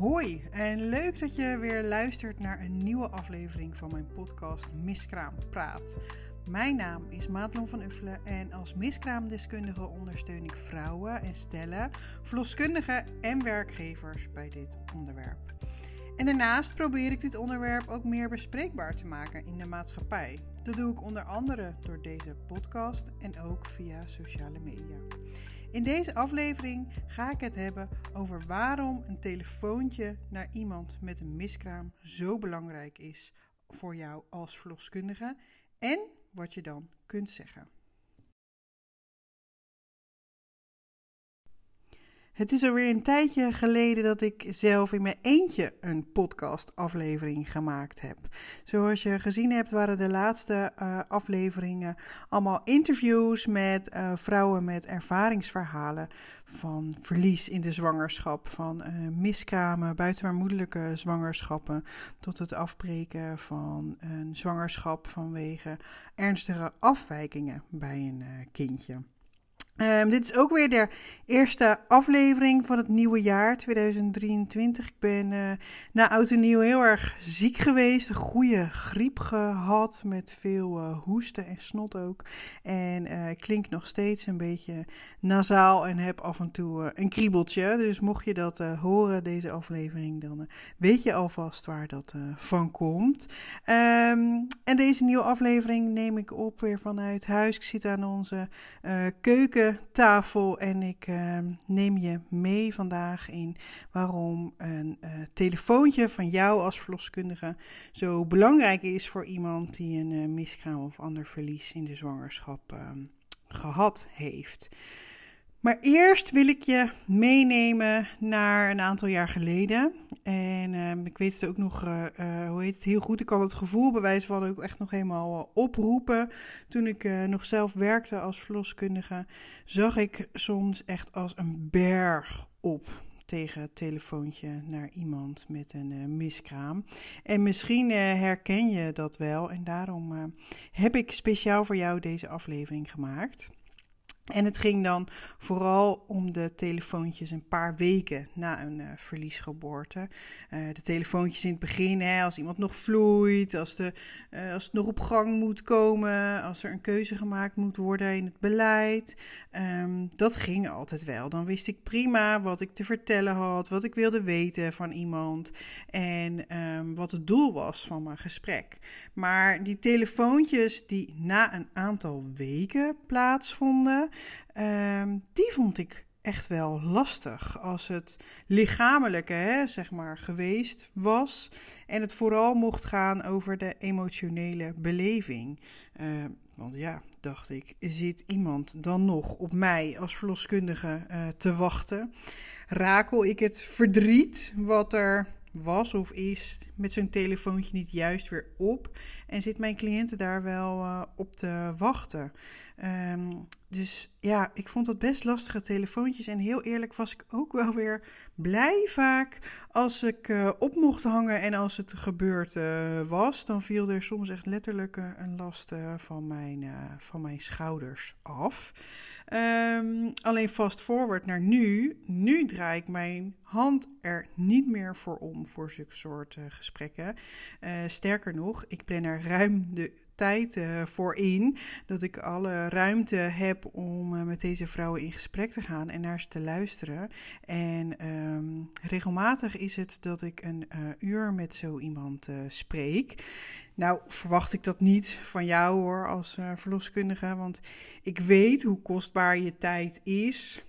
Hoi en leuk dat je weer luistert naar een nieuwe aflevering van mijn podcast Miskraam Praat. Mijn naam is Madelon van Uffelen en als miskraamdeskundige ondersteun ik vrouwen en stellen, verloskundigen en werkgevers bij dit onderwerp. En daarnaast probeer ik dit onderwerp ook meer bespreekbaar te maken in de maatschappij. Dat doe ik onder andere door deze podcast en ook via sociale media. In deze aflevering ga ik het hebben over waarom een telefoontje naar iemand met een miskraam zo belangrijk is voor jou als verloskundige en wat je dan kunt zeggen. Het is alweer een tijdje geleden dat ik zelf in mijn eentje een podcastaflevering gemaakt heb. Zoals je gezien hebt, waren de laatste uh, afleveringen allemaal interviews met uh, vrouwen met ervaringsverhalen van verlies in de zwangerschap, van uh, miskramen, buitenbaarmoedelijke zwangerschappen, tot het afbreken van een zwangerschap vanwege ernstige afwijkingen bij een kindje. Um, dit is ook weer de eerste aflevering van het nieuwe jaar 2023. Ik ben uh, na oud en nieuw heel erg ziek geweest. Een goede griep gehad met veel uh, hoesten en snot ook. En uh, ik klink nog steeds een beetje nasaal en heb af en toe een kriebeltje. Dus mocht je dat horen, deze aflevering, dan weet je alvast waar dat van komt. Um, en deze nieuwe aflevering neem ik op weer vanuit huis. Ik zit aan onze keuken tafel en ik uh, neem je mee vandaag in waarom een uh, telefoontje van jou als verloskundige zo belangrijk is voor iemand die een uh, miskraam of ander verlies in de zwangerschap ehm, gehad heeft. Maar eerst wil ik je meenemen naar een aantal jaar geleden. En uh, ik weet het ook nog, uh, uh, hoe heet het, heel goed. Ik kan het gevoel bij wijze van ook echt nog helemaal oproepen. Toen ik nog zelf werkte als verloskundige, zag ik soms echt als een berg op tegen het telefoontje naar iemand met een miskraam. En misschien herken je dat wel. En daarom heb ik speciaal voor jou deze aflevering gemaakt. En het ging dan vooral om de telefoontjes een paar weken na een uh, verliesgeboorte. Uh, de telefoontjes in het begin, hè, als iemand nog vloeit, als, de, uh, als het nog op gang moet komen, als er een keuze gemaakt moet worden in het beleid. Um, dat ging altijd wel. Dan wist ik prima wat ik te vertellen had, wat ik wilde weten van iemand en um, wat het doel was van mijn gesprek. Maar die telefoontjes die na een aantal weken plaatsvonden. Um, die vond ik echt wel lastig. Als het lichamelijke, hè, zeg maar, geweest was. En het vooral mocht gaan over de emotionele beleving. Uh, want ja, dacht ik, zit iemand dan nog op mij als verloskundige uh, te wachten? Rakel ik het verdriet wat er was of is met zo'n telefoontje niet juist weer op? En zit mijn cliënten daar wel uh, op te wachten? Um, dus ja, ik vond dat best lastige telefoontjes. En heel eerlijk was ik ook wel weer blij vaak als ik uh, op mocht hangen en als het gebeurd uh, was. Dan viel er soms echt letterlijk uh, een last van, mijn, van mijn schouders af. Um, alleen fast forward naar nu. Nu draai ik mijn hand er niet meer voor om voor zulke soort gesprekken. sterker nog, ik plan er ruim de tijd uh, voor in. Dat ik alle ruimte heb om uh, met deze vrouwen in gesprek te gaan en naar ze te luisteren. En um, regelmatig is het dat ik een uh, uur met zo iemand spreek. Nou, verwacht ik dat niet van jou hoor, als verloskundige. Want ik weet hoe kostbaar je tijd is.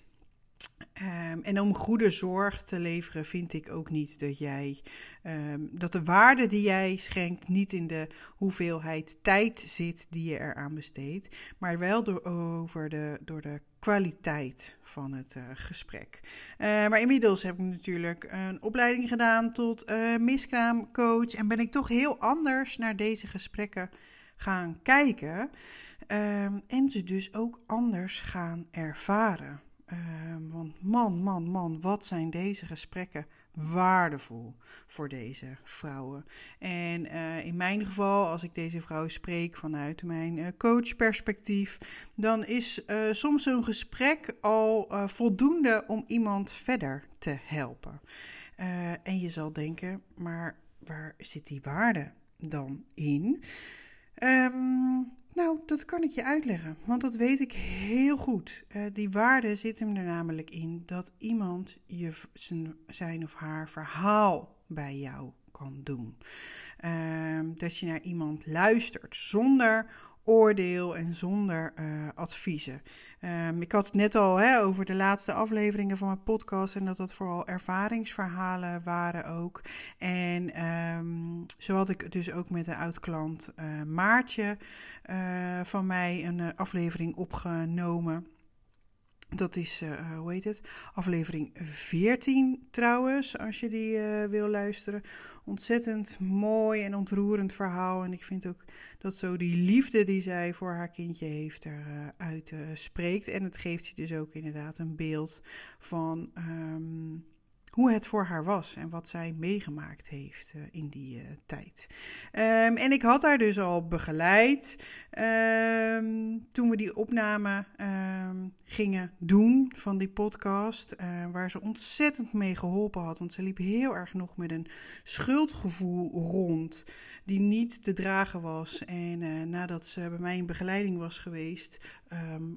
Um, en om goede zorg te leveren, vind ik ook niet dat jij um, dat de waarde die jij schenkt niet in de hoeveelheid tijd zit die je eraan besteedt, maar wel door, over de, door de kwaliteit van het uh, gesprek. Uh, maar inmiddels heb ik natuurlijk een opleiding gedaan tot uh, miskraamcoach en ben ik toch heel anders naar deze gesprekken gaan kijken um, en ze dus ook anders gaan ervaren. Uh, want man, man, man, wat zijn deze gesprekken waardevol voor deze vrouwen. En uh, in mijn geval, als ik deze vrouwen spreek vanuit mijn uh, coachperspectief, dan is uh, soms zo'n gesprek al voldoende om iemand verder te helpen. en je zal denken, maar waar zit die waarde dan in? Ehm, nou, dat kan ik je uitleggen, want dat weet ik heel goed. Uh, die waarde zit hem er namelijk in dat iemand je zijn of haar verhaal bij jou kan doen. Uh, dat je naar iemand luistert zonder oordeel en zonder uh, adviezen. Um, ik had het net al hè, over de laatste afleveringen van mijn podcast en dat dat vooral ervaringsverhalen waren ook. En um, zo had ik dus ook met een oud-klant uh, Maartje uh, van mij een aflevering opgenomen. Dat is, uh, hoe heet het? Aflevering 14 trouwens, als je die uh, wil luisteren. Ontzettend mooi en ontroerend verhaal. En ik vind ook dat zo die liefde die zij voor haar kindje heeft eruit uh, spreekt. En het geeft je dus ook inderdaad een beeld van um, hoe het voor haar was en wat zij meegemaakt heeft uh, in die uh, tijd. Um, en ik had haar dus al begeleid um, toen we die opname um, gingen doen van die podcast, uh, waar ze ontzettend mee geholpen had. Want ze liep heel erg nog met een schuldgevoel rond, die niet te dragen was. En nadat ze bij mij in begeleiding was geweest,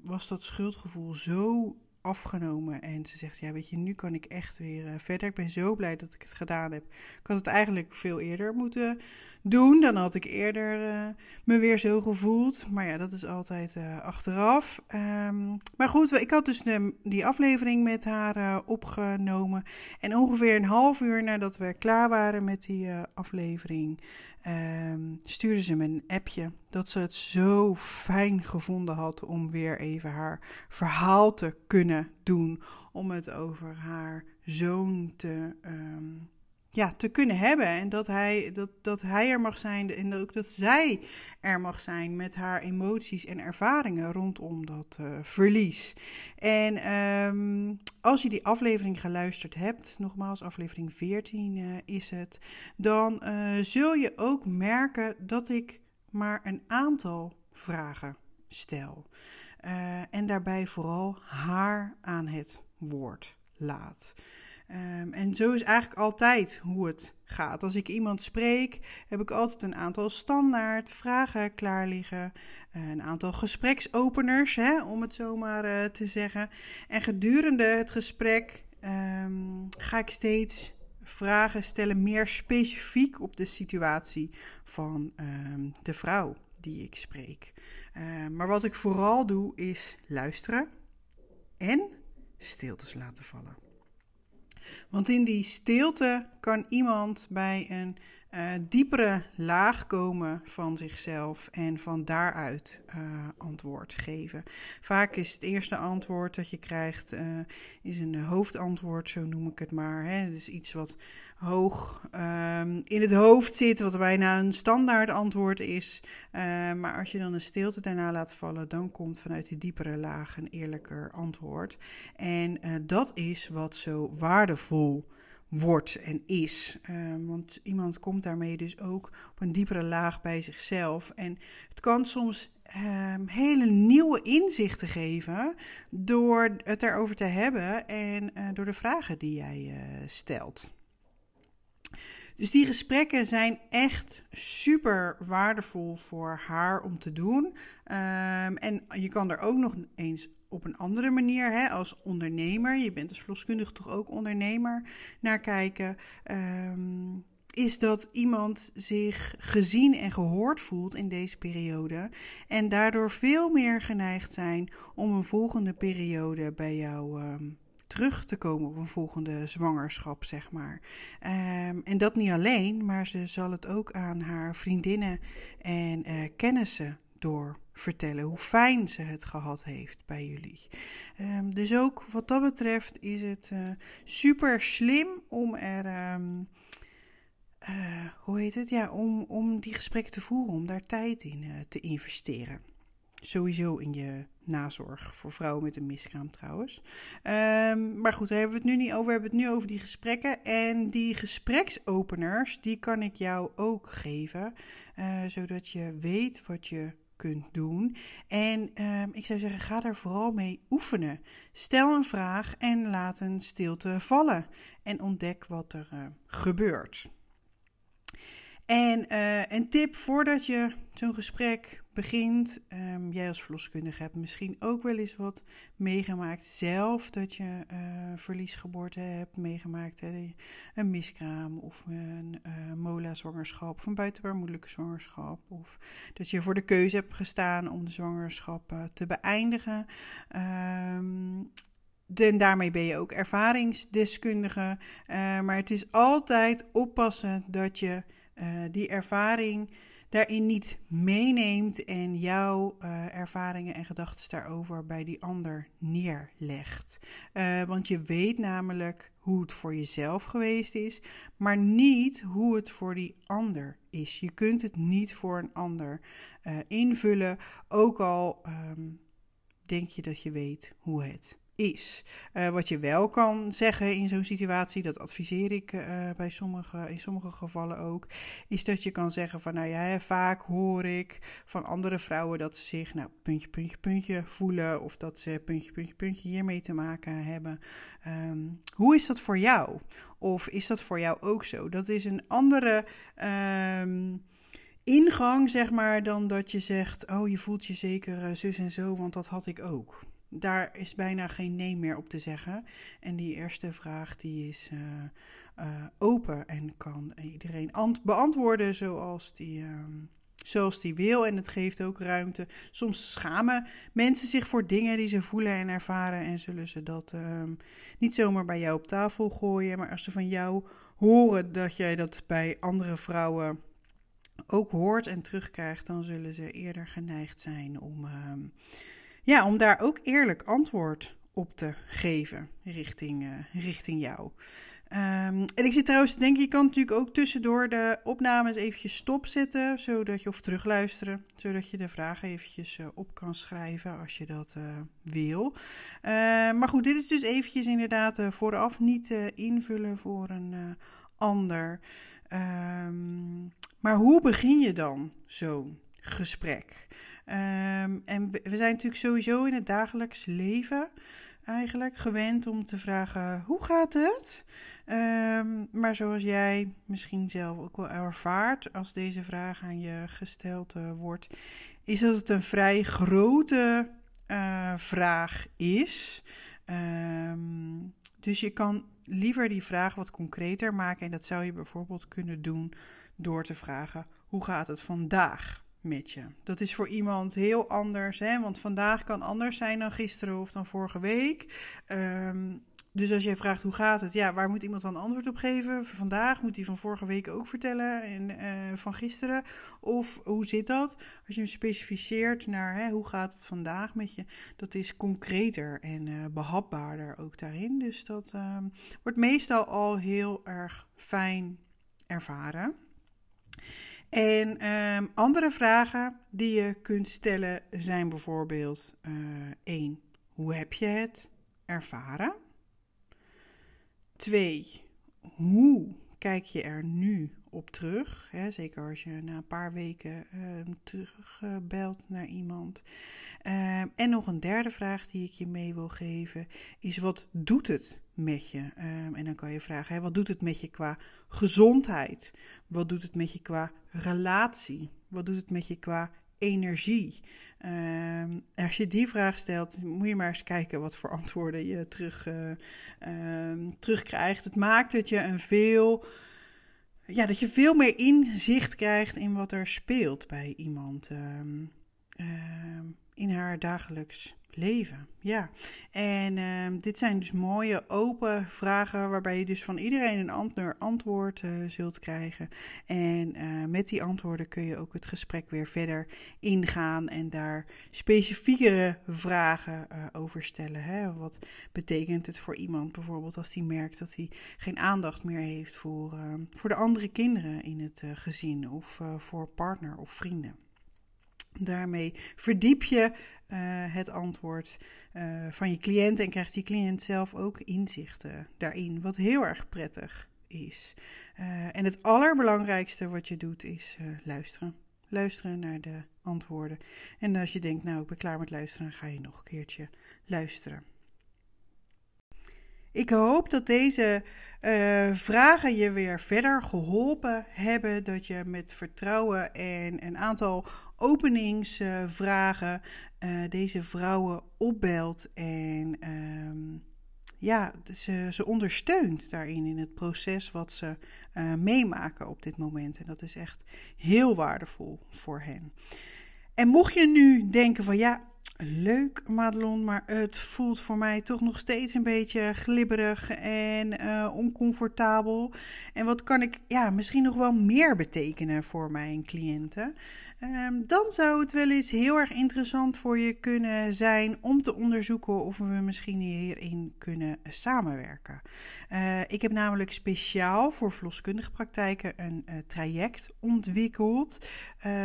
was dat schuldgevoel zo afgenomen. En ze zegt, ja weet je, nu kan ik echt weer uh, verder. Ik ben zo blij dat ik het gedaan heb. Ik had het eigenlijk veel eerder moeten doen. Dan had ik eerder uh, me weer zo gevoeld. Maar ja, dat is altijd uh, achteraf. Um, maar goed, ik had dus de, die aflevering met haar opgenomen. En ongeveer een half uur nadat we klaar waren met die aflevering... Um, stuurde ze me een appje dat ze het zo fijn gevonden had om weer even haar verhaal te kunnen doen. Om het over haar zoon te, um, ja, te kunnen hebben. En dat hij, dat, dat hij er mag zijn en ook dat zij er mag zijn met haar emoties en ervaringen rondom dat uh, verlies. En um, als je die aflevering geluisterd hebt, nogmaals, aflevering 14 uh, eh, is het, dan uh, zul je ook merken dat ik maar een aantal vragen stel. En daarbij vooral haar aan het woord laat. Um, en zo is eigenlijk altijd hoe het gaat. Als ik iemand spreek, heb ik altijd een aantal standaard vragen klaar liggen. Uh, een aantal gespreksopeners, hè, om het zo maar uh, te zeggen. En gedurende het gesprek um, ga ik steeds vragen stellen, meer specifiek op de situatie van um, de vrouw die ik spreek. Maar wat ik vooral doe, is luisteren en stiltes laten vallen. Want in die stilte kan iemand bij een uh, diepere laag komen van zichzelf en van daaruit uh, antwoord geven. Vaak is het eerste antwoord dat je krijgt uh, is een hoofdantwoord, zo noem ik het maar. Hè. Het is iets wat hoog um, in het hoofd zit, wat bijna een standaard antwoord is. maar als je dan een stilte daarna laat vallen, dan komt vanuit die diepere laag een eerlijker antwoord. En dat is wat zo waardevol wordt en is. Um, want iemand komt daarmee dus ook op een diepere laag bij zichzelf. En het kan soms um, hele nieuwe inzichten geven door het erover te hebben en uh, door de vragen die jij uh, stelt. Dus die gesprekken zijn echt super waardevol voor haar om te doen. Um, en je kan er ook nog eens op een andere manier hè, als ondernemer. Je bent als verloskundige toch ook ondernemer naar kijken. Um, is dat iemand zich gezien en gehoord voelt in deze periode. En daardoor veel meer geneigd zijn om een volgende periode bij jou um, terug te komen op een volgende zwangerschap, zeg maar. Um, en dat niet alleen, maar ze zal het ook aan haar vriendinnen en uh, kennissen door vertellen hoe fijn ze het gehad heeft bij jullie. Um, dus ook wat dat betreft is het uh, super slim om er. Um, uh, hoe heet het? Ja, om, om die gesprekken te voeren, om daar tijd in uh, te investeren. Sowieso in je nazorg voor vrouwen met een miskraam trouwens. Um, maar goed, daar hebben we het nu niet over. We hebben het nu over die gesprekken. En die gespreksopeners, die kan ik jou ook geven. Zodat je weet wat je kunt doen. En ehm, ik zou zeggen, ga daar vooral mee oefenen. Stel een vraag en laat een stilte vallen. En ontdek wat er uh, gebeurt. En uh, een tip voordat je zo'n gesprek begint. Um, jij als verloskundige hebt misschien ook wel eens wat meegemaakt zelf. Dat je uh, verliesgeboorte hebt meegemaakt. Hè? Een miskraam of een uh, mola-zwangerschap of een buitenbaarmoedelijke zwangerschap. Of dat je voor de keuze hebt gestaan om de zwangerschap te beëindigen. Um, en daarmee ben je ook ervaringsdeskundige. maar het is altijd oppassen dat je uh, die ervaring daarin niet meeneemt en jouw uh, ervaringen en gedachten daarover bij die ander neerlegt. Uh, want je weet namelijk hoe het voor jezelf geweest is, maar niet hoe het voor die ander is. Je kunt het niet voor een ander invullen, ook al um, denk je dat je weet hoe het is. Uh, wat je wel kan zeggen in zo'n situatie, dat adviseer ik uh, bij sommige, in sommige gevallen ook, is dat je kan zeggen van nou ja, vaak hoor ik van andere vrouwen dat ze zich nou puntje, puntje, puntje voelen of dat ze puntje, puntje, puntje hiermee te maken hebben. Um, hoe is dat voor jou? Of is dat voor jou ook zo? Dat is een andere. Um, ingang, zeg maar, dan dat je zegt: Oh, je voelt je zeker uh, zus en zo, want dat had ik ook daar is bijna geen nee meer op te zeggen. En die eerste vraag die is uh, uh, open en kan iedereen beantwoorden zoals die, uh, zoals die wil. En het geeft ook ruimte. Soms schamen mensen zich voor dingen die ze voelen en ervaren. En zullen ze dat ehm, niet zomaar bij jou op tafel gooien. Maar als ze van jou horen dat jij dat bij andere vrouwen ook hoort en terugkrijgt, dan zullen ze eerder geneigd zijn om ehm, ja, om daar ook eerlijk antwoord op te geven richting, uh, richting jou. Um, en ik zit trouwens te denken, je kan natuurlijk ook tussendoor de opnames eventjes stopzetten, zodat je, of terugluisteren, zodat je de vragen eventjes uh, op kan schrijven als je dat uh, wil. Uh, maar goed, dit is dus eventjes inderdaad vooraf niet invullen voor een ander. Um, maar hoe begin je dan zo'n gesprek? Um, en we zijn natuurlijk sowieso in het dagelijks leven eigenlijk gewend om te vragen: hoe gaat het? Um, maar zoals jij misschien zelf ook wel ervaart als deze vraag aan je gesteld uh, wordt, is dat het een vrij grote uh, vraag is. Um, dus je kan liever die vraag wat concreter maken. En dat zou je bijvoorbeeld kunnen doen door te vragen: hoe gaat het vandaag? Je. Dat is voor iemand heel anders, hè? want vandaag kan anders zijn dan gisteren of dan vorige week. Um, dus als jij vraagt hoe gaat het, ja, waar moet iemand dan antwoord op geven? Vandaag moet hij van vorige week ook vertellen en uh, van gisteren. Of hoe zit dat? Als je hem specificeert naar hè, hoe gaat het vandaag met je, dat is concreter en uh, behapbaarder ook daarin. Dus dat uh, wordt meestal al heel erg fijn ervaren. En um, andere vragen die je kunt stellen zijn bijvoorbeeld: uh, één, hoe heb je het ervaren? Twee, hoe kijk je er nu op terug? Hè? Zeker als je na een paar weken uh, terugbelt naar iemand. Uh, en nog een derde vraag die ik je mee wil geven is: wat doet het met je? Um, en dan kan je vragen: hè, wat doet het met je qua gezondheid? Wat doet het met je qua relatie? Wat doet het met je qua energie? Als je die vraag stelt, moet je maar eens kijken wat voor antwoorden je terug, uh, terugkrijgt. Het maakt dat je een veel. Ja, dat je veel meer inzicht krijgt in wat er speelt bij iemand ehm, ehm, in haar dagelijks leven. Ja, en uh, dit zijn dus mooie open vragen waarbij je dus van iedereen een antwoord uh, zult krijgen. En uh, met die antwoorden kun je ook het gesprek weer verder ingaan en daar specifiekere vragen uh, over stellen. Hè? Wat betekent het voor iemand bijvoorbeeld als hij merkt dat hij geen aandacht meer heeft voor, ehm, voor de andere kinderen in het gezin of voor partner of vrienden. Daarmee verdiep je uh, het antwoord uh, van je cliënt en krijgt die cliënt zelf ook inzichten daarin, wat heel erg prettig is. Uh, en het allerbelangrijkste wat je doet is luisteren. luisteren naar de antwoorden. En als je denkt, nou ik ben klaar met luisteren, dan ga je nog een keertje luisteren. Ik hoop dat deze vragen je weer verder geholpen hebben. Dat je met vertrouwen en een aantal openingsvragen uh, deze vrouwen opbelt. En uh, ja, ze, ze ondersteunt daarin in het proces wat ze uh, meemaken op dit moment. En dat is echt heel waardevol voor hen. En mocht je nu denken van ja, leuk, Madelon, maar het voelt voor mij toch nog steeds een beetje glibberig en uh, oncomfortabel. En wat kan ik ja, misschien nog wel meer betekenen voor mijn cliënten? Um, dan zou het wel eens heel erg interessant voor je kunnen zijn om te onderzoeken of we misschien hierin kunnen samenwerken. Uh, ik heb namelijk speciaal voor verloskundige praktijken een uh, traject ontwikkeld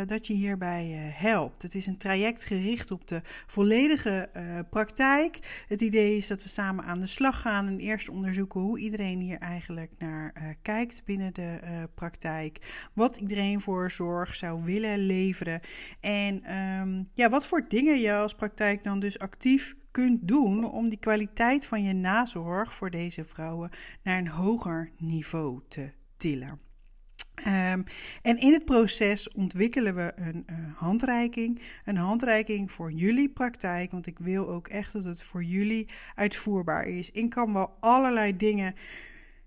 dat je hierbij helpt. Het is een traject gericht op de volledige uh, praktijk. Het idee is dat we samen aan de slag gaan en eerst onderzoeken hoe iedereen hier eigenlijk naar uh, kijkt binnen de uh, praktijk. Wat iedereen voor zorg zou willen leveren. En um, ja, wat voor dingen je als praktijk dan dus actief kunt doen om die kwaliteit van je nazorg voor deze vrouwen naar een hoger niveau te tillen. Um, en in het proces ontwikkelen we een uh, handreiking. Een handreiking voor jullie praktijk, want ik wil ook echt dat het voor jullie uitvoerbaar is. Ik kan wel allerlei dingen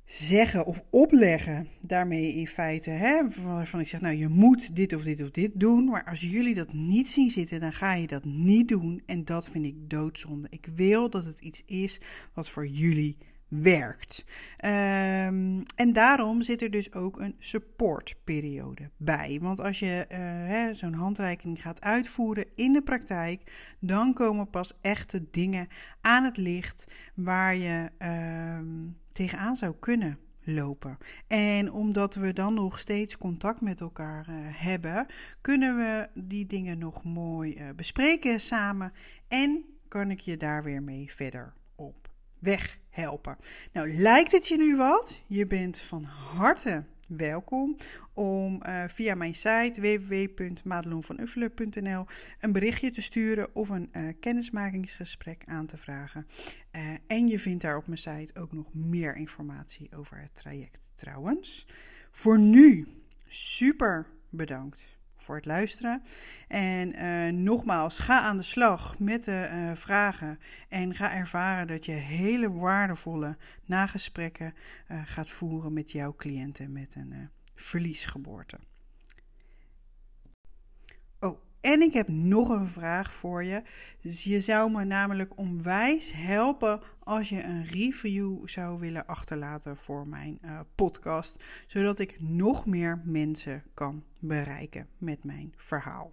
zeggen of opleggen daarmee in feite. Hè, waarvan ik zeg, nou je moet dit of dit of dit doen. Maar als jullie dat niet zien zitten, dan ga je dat niet doen. En dat vind ik doodzonde. Ik wil dat het iets is wat voor jullie werkt. Um, en daarom zit er dus ook een supportperiode bij. Want als je uh, zo'n handreiking gaat uitvoeren in de praktijk, dan komen pas echte dingen aan het licht waar je uh, tegenaan zou kunnen lopen. En omdat we dan nog steeds contact met elkaar uh, hebben, kunnen we die dingen nog mooi uh, bespreken samen en kan ik je daar weer mee verder op weg helpen. Nou, lijkt het je nu wat? Je bent van harte welkom om uh, via mijn site www.madelonvanuffelen.nl een berichtje te sturen of een uh, kennismakingsgesprek aan te vragen. Uh, en je vindt daar op mijn site ook nog meer informatie over het traject trouwens. Voor nu, super bedankt voor het luisteren. En uh, nogmaals, ga aan de slag met de uh, vragen en ga ervaren dat je hele waardevolle nagesprekken uh, gaat voeren met jouw cliënten met een verliesgeboorte. En ik heb nog een vraag voor je. Dus je zou me namelijk onwijs helpen als je een review zou willen achterlaten voor mijn uh, podcast, zodat ik nog meer mensen kan bereiken met mijn verhaal.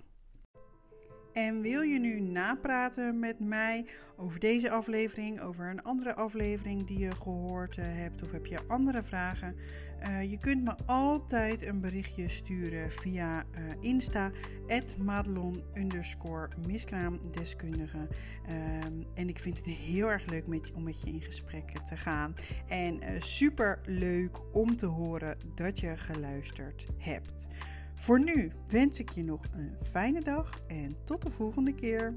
En wil je nu napraten met mij over deze aflevering, over een andere aflevering die je gehoord uh, hebt, of heb je andere vragen? Uh, je kunt me altijd een berichtje sturen via uh, Insta, madelon miskraamdeskundige. Um, en ik vind het heel erg leuk met, om met je in gesprek te gaan. En super leuk om te horen dat je geluisterd hebt. Voor nu wens ik je nog een fijne dag en tot de volgende keer.